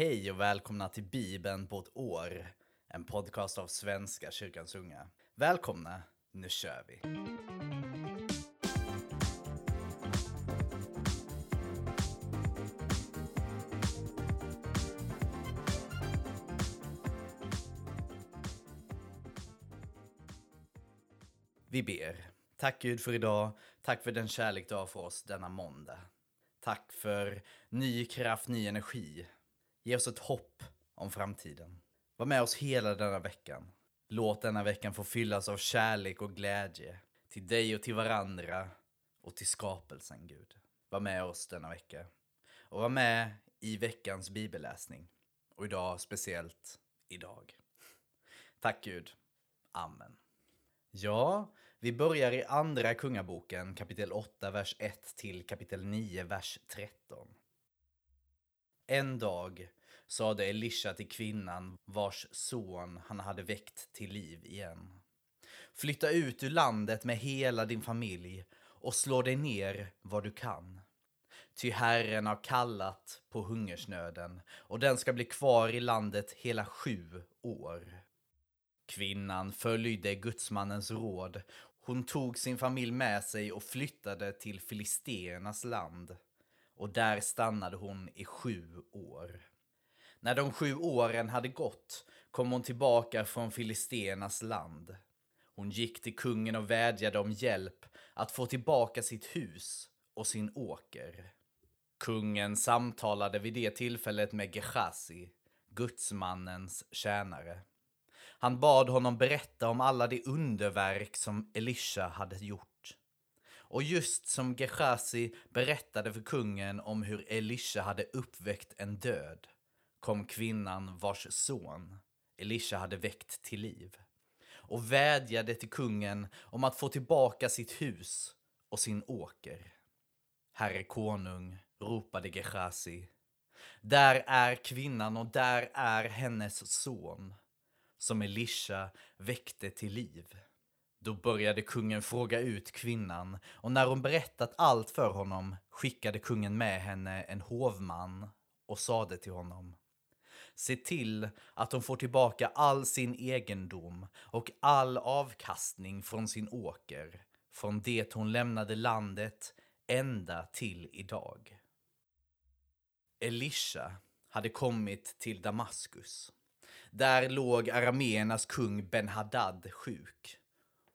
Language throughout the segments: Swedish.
Hej och välkomna till Bibeln på ett år. En podcast av Svenska kyrkans unga. Välkomna, nu kör vi! Vi ber. Tack Gud för idag. Tack för den kärlek du har för oss denna måndag. Tack för ny kraft, ny energi. Ge oss ett hopp om framtiden. Var med oss hela denna veckan. Låt denna veckan få fyllas av kärlek och glädje till dig och till varandra och till skapelsen, Gud. Var med oss denna vecka. Och var med i veckans bibelläsning. Och idag speciellt idag. Tack Gud. Amen. Ja, vi börjar i Andra Kungaboken kapitel 8, vers 1 till kapitel 9, vers 13. En dag sade Elisha till kvinnan vars son han hade väckt till liv igen. Flytta ut ur landet med hela din familj och slå dig ner var du kan. Ty Herren har kallat på hungersnöden och den ska bli kvar i landet hela sju år. Kvinnan följde gudsmannens råd. Hon tog sin familj med sig och flyttade till filisternas land. Och där stannade hon i sju år. När de sju åren hade gått kom hon tillbaka från filisternas land. Hon gick till kungen och vädjade om hjälp att få tillbaka sitt hus och sin åker. Kungen samtalade vid det tillfället med Gehazi, gudsmannens tjänare. Han bad honom berätta om alla de underverk som Elisha hade gjort. Och just som Gehazi berättade för kungen om hur Elisha hade uppväckt en död kom kvinnan vars son Elisha hade väckt till liv och vädjade till kungen om att få tillbaka sitt hus och sin åker. Herre konung, ropade Gehazi. Där är kvinnan och där är hennes son som Elisha väckte till liv. Då började kungen fråga ut kvinnan och när hon berättat allt för honom skickade kungen med henne en hovman och sade till honom Se till att hon får tillbaka all sin egendom och all avkastning från sin åker från det hon lämnade landet ända till idag. Elisha hade kommit till Damaskus. Där låg arameernas kung Ben-Hadad sjuk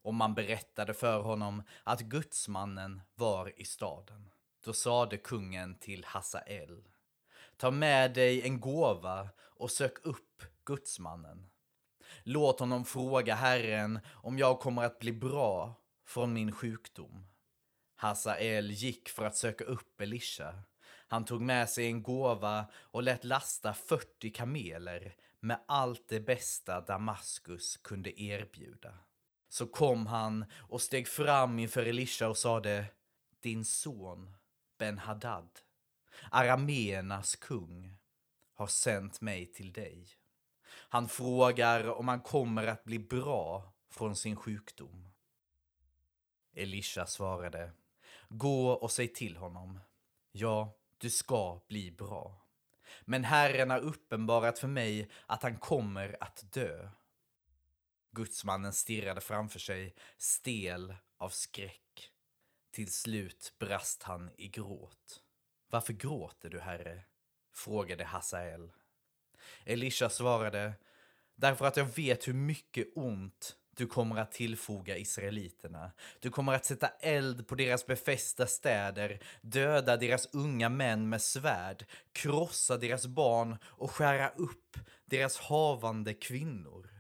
och man berättade för honom att gudsmannen var i staden. Då sade kungen till Hasael Ta med dig en gåva och sök upp gudsmannen. Låt honom fråga Herren om jag kommer att bli bra från min sjukdom. Hasael gick för att söka upp Elisha. Han tog med sig en gåva och lät lasta 40 kameler med allt det bästa Damaskus kunde erbjuda. Så kom han och steg fram inför Elisha och sade Din son Ben-Hadad, arameernas kung, har sänt mig till dig. Han frågar om han kommer att bli bra från sin sjukdom. Elisha svarade Gå och säg till honom. Ja, du ska bli bra. Men Herren har uppenbarat för mig att han kommer att dö. Gudsmannen stirrade framför sig, stel av skräck. Till slut brast han i gråt. Varför gråter du, herre? frågade Hasael. Elisha svarade, därför att jag vet hur mycket ont du kommer att tillfoga israeliterna. Du kommer att sätta eld på deras befästa städer, döda deras unga män med svärd, krossa deras barn och skära upp deras havande kvinnor.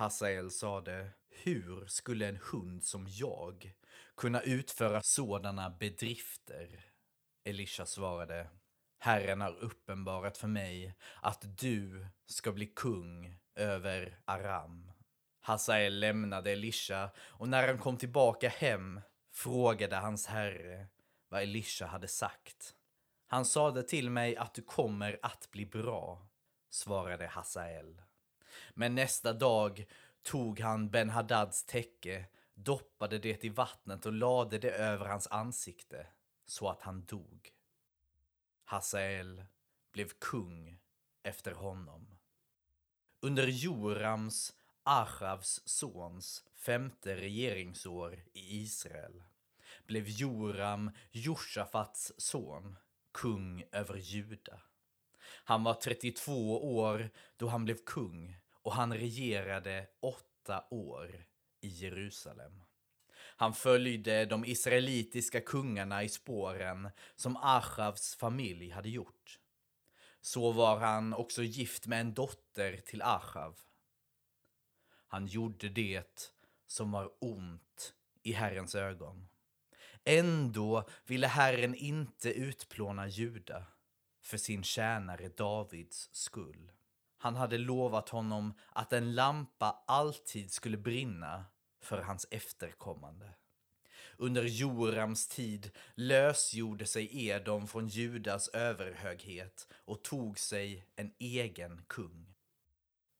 Hazael sade, hur skulle en hund som jag kunna utföra sådana bedrifter? Elisha svarade, Herren har uppenbarat för mig att du ska bli kung över Aram. Hasael lämnade Elisha och när han kom tillbaka hem frågade hans herre vad Elisha hade sagt. Han sade till mig att du kommer att bli bra, svarade Hasael. Men nästa dag tog han Ben Haddads täcke, doppade det i vattnet och lade det över hans ansikte så att han dog. Hasael blev kung efter honom. Under Jorams, Achavs sons, femte regeringsår i Israel blev Joram, Josafats son, kung över Juda. Han var 32 år då han blev kung och han regerade åtta år i Jerusalem. Han följde de israelitiska kungarna i spåren som Achavs familj hade gjort. Så var han också gift med en dotter till Achav. Han gjorde det som var ont i Herrens ögon. Ändå ville Herren inte utplåna Juda för sin tjänare Davids skull. Han hade lovat honom att en lampa alltid skulle brinna för hans efterkommande. Under Jorams tid lösgjorde sig Edom från Judas överhöghet och tog sig en egen kung.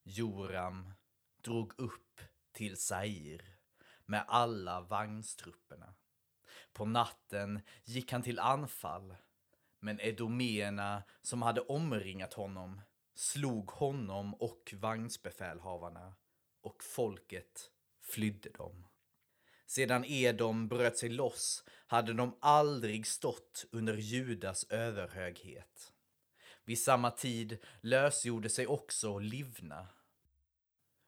Joram drog upp till Sair med alla vagnstrupperna. På natten gick han till anfall, men edomerna som hade omringat honom slog honom och vagnsbefälhavarna och folket flydde dem. Sedan Edom bröt sig loss hade de aldrig stått under Judas överhöghet. Vid samma tid lösgjorde sig också Livna.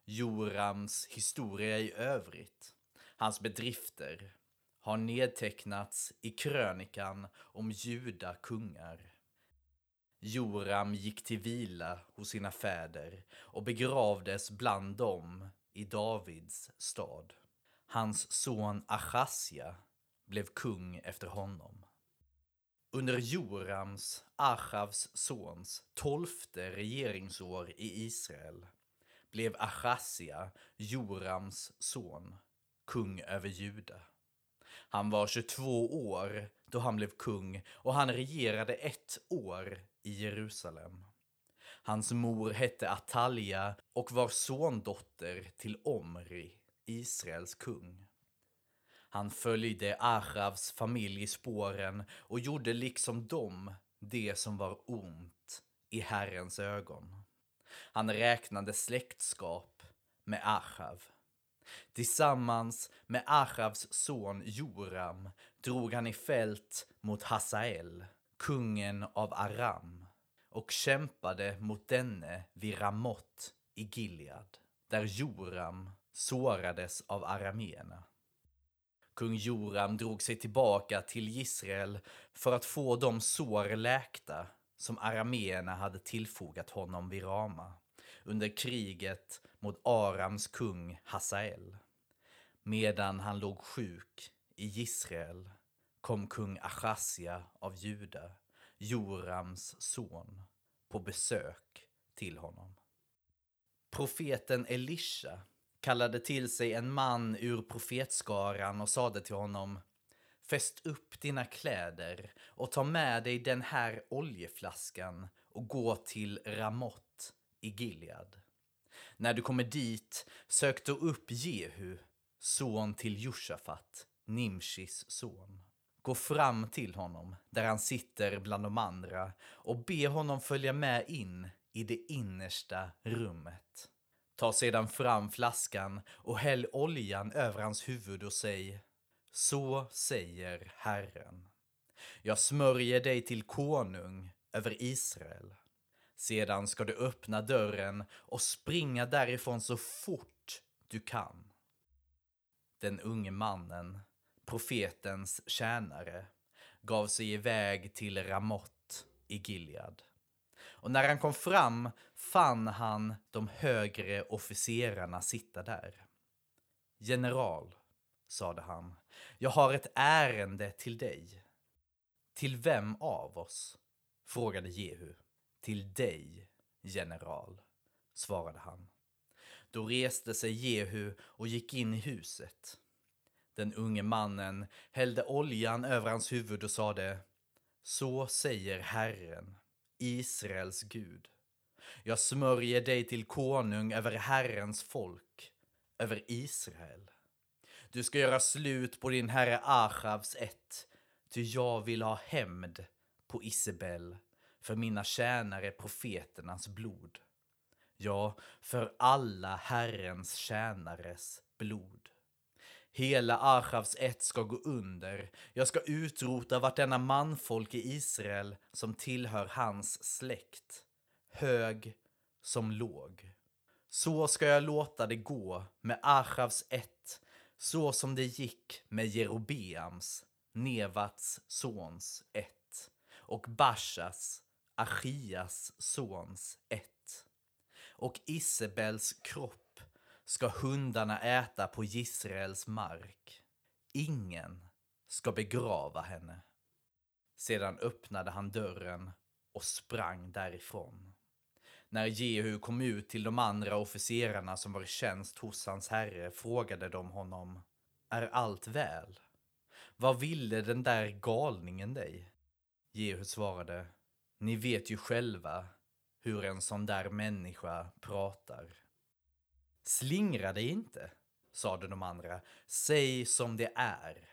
Jorams historia i övrigt, hans bedrifter, har nedtecknats i krönikan om Juda kungar. Joram gick till vila hos sina fäder och begravdes bland dem i Davids stad. Hans son Achasja blev kung efter honom. Under Jorams, Achavs sons, tolfte regeringsår i Israel blev Achasja, Jorams son, kung över Juda. Han var 22 år då han blev kung och han regerade ett år i Jerusalem. Hans mor hette Atalja och var sondotter till Omri, Israels kung. Han följde Achavs familj i spåren och gjorde liksom dem det som var ont i Herrens ögon. Han räknade släktskap med Achav. Tillsammans med Achavs son Joram drog han i fält mot Hasael, kungen av Aram, och kämpade mot denne vid Ramot i Gilead, där Joram sårades av arameerna. Kung Joram drog sig tillbaka till Israel för att få de sår läkta som arameerna hade tillfogat honom vid Rama under kriget mot Arams kung Hasael. Medan han låg sjuk i Israel kom kung Achasia av Juda, Jorams son, på besök till honom. Profeten Elisha kallade till sig en man ur profetskaran och sade till honom Fäst upp dina kläder och ta med dig den här oljeflaskan och gå till Ramot i Gilead. När du kommer dit, sök då upp Jehu, son till Josafat, Nimshis son. Gå fram till honom, där han sitter bland de andra, och be honom följa med in i det innersta rummet. Ta sedan fram flaskan och häll oljan över hans huvud och säg Så säger Herren. Jag smörjer dig till konung över Israel. Sedan ska du öppna dörren och springa därifrån så fort du kan. Den unge mannen, profetens tjänare, gav sig iväg till Ramot i Gilead. Och när han kom fram fann han de högre officerarna sitta där. General, sade han, jag har ett ärende till dig. Till vem av oss? frågade Jehu. Till dig, general, svarade han. Då reste sig Jehu och gick in i huset. Den unge mannen hällde oljan över hans huvud och sade Så säger Herren, Israels Gud. Jag smörjer dig till konung över Herrens folk, över Israel. Du ska göra slut på din herre Achavs ett, ty jag vill ha hämnd på Isabel för mina tjänare profeternas blod. Ja, för alla Herrens tjänares blod. Hela Achavs ett ska gå under. Jag ska utrota vartenda manfolk i Israel som tillhör hans släkt, hög som låg. Så ska jag låta det gå med Achavs ett, så som det gick med Jerobeams, Nevats sons ett, och Bashas, Achias sons ett. Och Isabels kropp ska hundarna äta på Israels mark. Ingen ska begrava henne. Sedan öppnade han dörren och sprang därifrån. När Jehu kom ut till de andra officerarna som var i tjänst hos hans herre frågade de honom Är allt väl? Vad ville den där galningen dig? Jehu svarade ni vet ju själva hur en sån där människa pratar. Slingra dig inte, sade de andra. Säg som det är.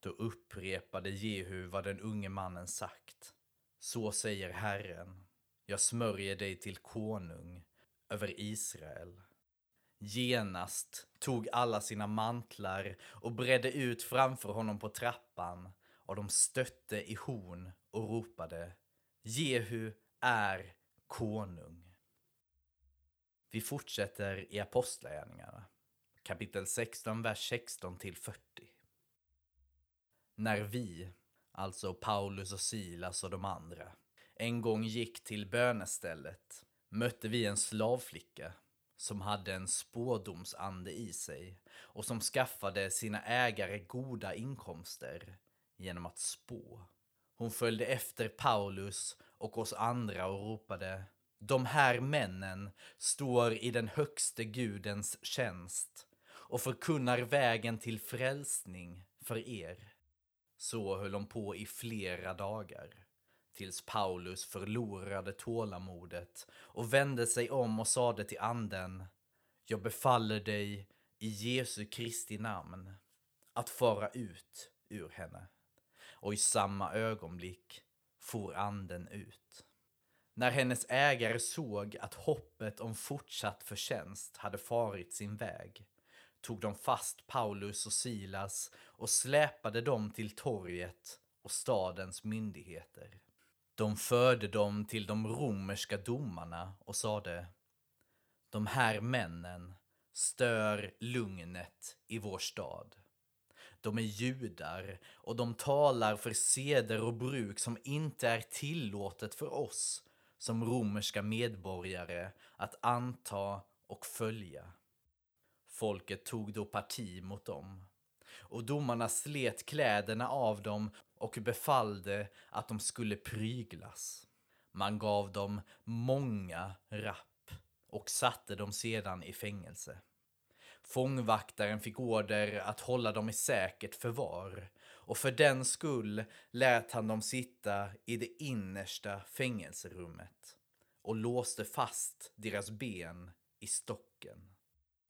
Då upprepade Jehu vad den unge mannen sagt. Så säger Herren. Jag smörjer dig till konung över Israel. Genast tog alla sina mantlar och bredde ut framför honom på trappan och de stötte i horn och ropade Jehu är konung. Vi fortsätter i Apostlagärningarna, kapitel 16, vers 16 till 40. När vi, alltså Paulus och Silas och de andra, en gång gick till bönestället mötte vi en slavflicka som hade en spådomsande i sig och som skaffade sina ägare goda inkomster genom att spå. Hon följde efter Paulus och oss andra och ropade De här männen står i den högste gudens tjänst och förkunnar vägen till frälsning för er. Så höll hon på i flera dagar tills Paulus förlorade tålamodet och vände sig om och sade till anden Jag befaller dig i Jesu Kristi namn att fara ut ur henne. Och i samma ögonblick for anden ut. När hennes ägare såg att hoppet om fortsatt förtjänst hade farit sin väg tog de fast Paulus och Silas och släpade dem till torget och stadens myndigheter. De förde dem till de romerska domarna och sade De här männen stör lugnet i vår stad. De är judar och de talar för seder och bruk som inte är tillåtet för oss som romerska medborgare att anta och följa. Folket tog då parti mot dem och domarna slet kläderna av dem och befallde att de skulle pryglas. Man gav dem många rapp och satte dem sedan i fängelse. Fångvaktaren fick order att hålla dem i säkert förvar och för den skull lät han dem sitta i det innersta fängelserummet och låste fast deras ben i stocken.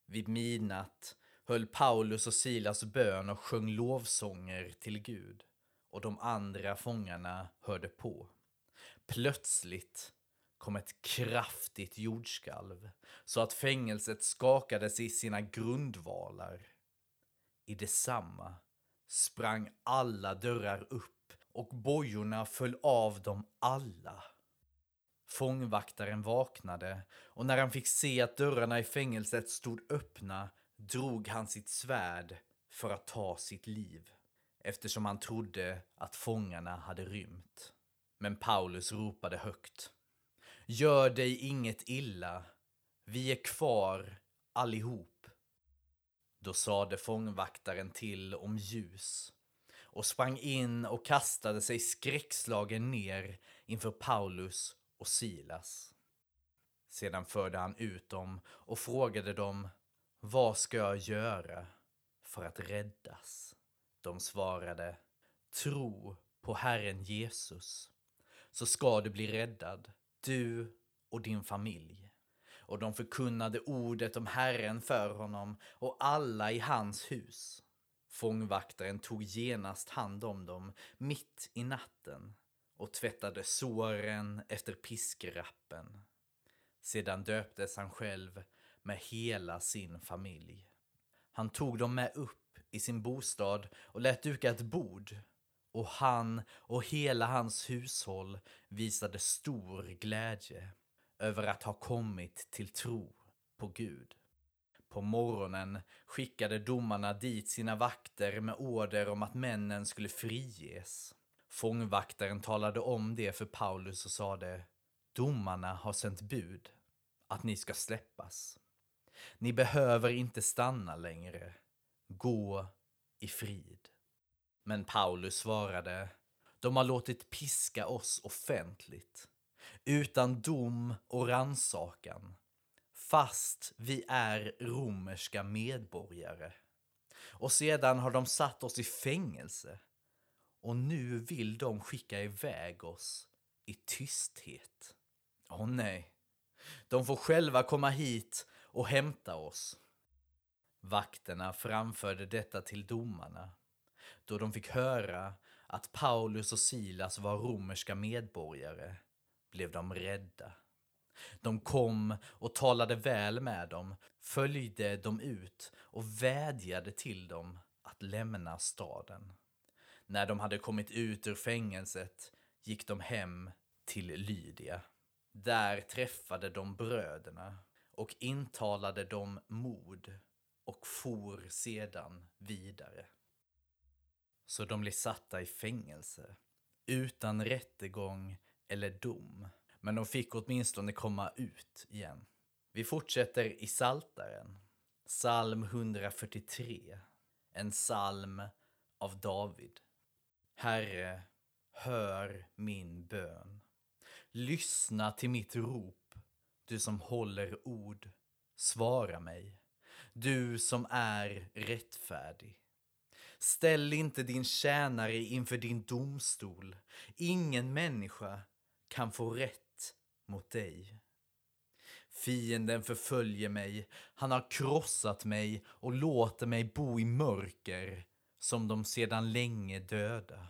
Vid midnatt höll Paulus och Silas bön och sjöng lovsånger till Gud och de andra fångarna hörde på. Plötsligt kom ett kraftigt jordskalv så att fängelset skakades i sina grundvalar. I detsamma sprang alla dörrar upp och bojorna föll av dem alla. Fångvaktaren vaknade och när han fick se att dörrarna i fängelset stod öppna drog han sitt svärd för att ta sitt liv eftersom han trodde att fångarna hade rymt. Men Paulus ropade högt. Gör dig inget illa. Vi är kvar allihop. Då sade fångvaktaren till om ljus och sprang in och kastade sig skräckslagen ner inför Paulus och Silas. Sedan förde han ut dem och frågade dem Vad ska jag göra för att räddas? De svarade Tro på Herren Jesus så ska du bli räddad, du och din familj. Och de förkunnade ordet om Herren för honom och alla i hans hus. Fångvaktaren tog genast hand om dem mitt i natten och tvättade såren efter piskrappen. Sedan döptes han själv med hela sin familj. Han tog dem med upp i sin bostad och lät duka ett bord och han och hela hans hushåll visade stor glädje över att ha kommit till tro på Gud. På morgonen skickade domarna dit sina vakter med order om att männen skulle friges. Fångvaktaren talade om det för Paulus och sade Domarna har sänt bud att ni ska släppas. Ni behöver inte stanna längre. Gå i frid. Men Paulus svarade De har låtit piska oss offentligt utan dom och ransakan fast vi är romerska medborgare. Och sedan har de satt oss i fängelse. Och nu vill de skicka iväg oss i tysthet. Åh oh, nej. De får själva komma hit och hämta oss. Vakterna framförde detta till domarna då de fick höra att Paulus och Silas var romerska medborgare blev de rädda. De kom och talade väl med dem, följde dem ut och vädjade till dem att lämna staden. När de hade kommit ut ur fängelset gick de hem till Lydia. Där träffade de bröderna och intalade dem mod och for sedan vidare. Så de blev satta i fängelse, utan rättegång eller dom. Men de fick åtminstone komma ut igen. Vi fortsätter i Saltaren. Psalm 143. En psalm av David. Herre, hör min bön. Lyssna till mitt rop, du som håller ord. Svara mig, du som är rättfärdig. Ställ inte din tjänare inför din domstol. Ingen människa kan få rätt mot dig. Fienden förföljer mig, han har krossat mig och låter mig bo i mörker som de sedan länge döda.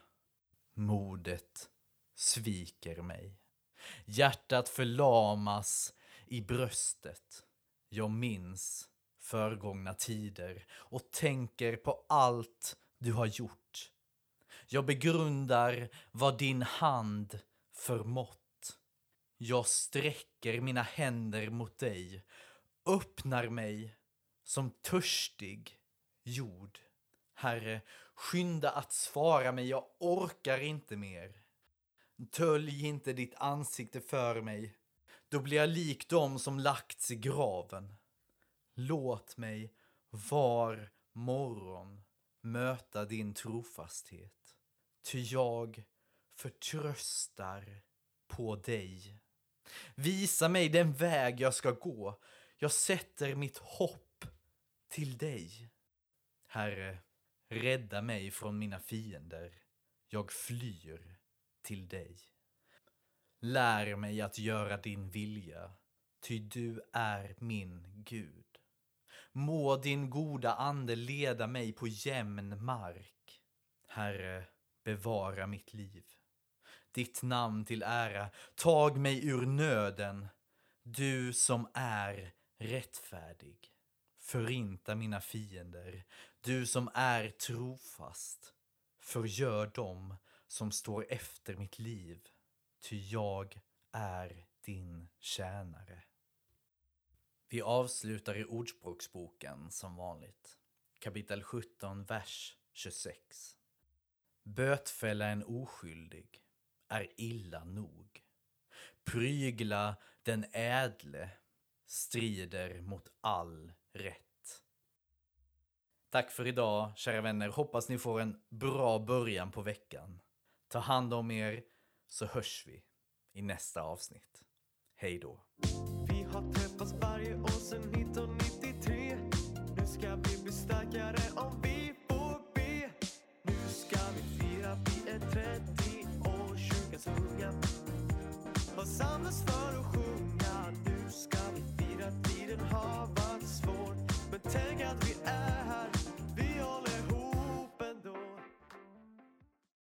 Modet sviker mig. Hjärtat förlamas i bröstet. Jag minns förgångna tider och tänker på allt du har gjort. Jag begrundar vad din hand förmått. Jag sträcker mina händer mot dig, öppnar mig som törstig jord. Herre, skynda att svara mig, jag orkar inte mer. Tölj inte ditt ansikte för mig, då blir jag lik dem som lagts i graven. Låt mig var morgon möta din trofasthet, ty jag förtröstar på dig. Visa mig den väg jag ska gå. Jag sätter mitt hopp till dig. Herre, rädda mig från mina fiender. Jag flyr till dig. Lär mig att göra din vilja, ty du är min Gud. Må din goda ande leda mig på jämn mark. Herre, bevara mitt liv ditt namn till ära. Tag mig ur nöden, du som är rättfärdig. Förinta mina fiender, du som är trofast. Förgör dem som står efter mitt liv, ty jag är din tjänare. Vi avslutar i Ordspråksboken som vanligt. Kapitel 17, vers 26. Bötfälla en oskyldig är illa nog. Prygla den ädle strider mot all rätt. Tack för idag, kära vänner. Hoppas ni får en bra början på veckan. Ta hand om er, så hörs vi i nästa avsnitt. Hej då har träffats varje år sedan 1993. Nu ska vi bli starkare om vi får be. Nu ska vi fira, vi är 30 år, kyrkans unga. har samlats för att sjunga? Nu ska vi fira, tiden har varit svår. Men tänk att vi är här.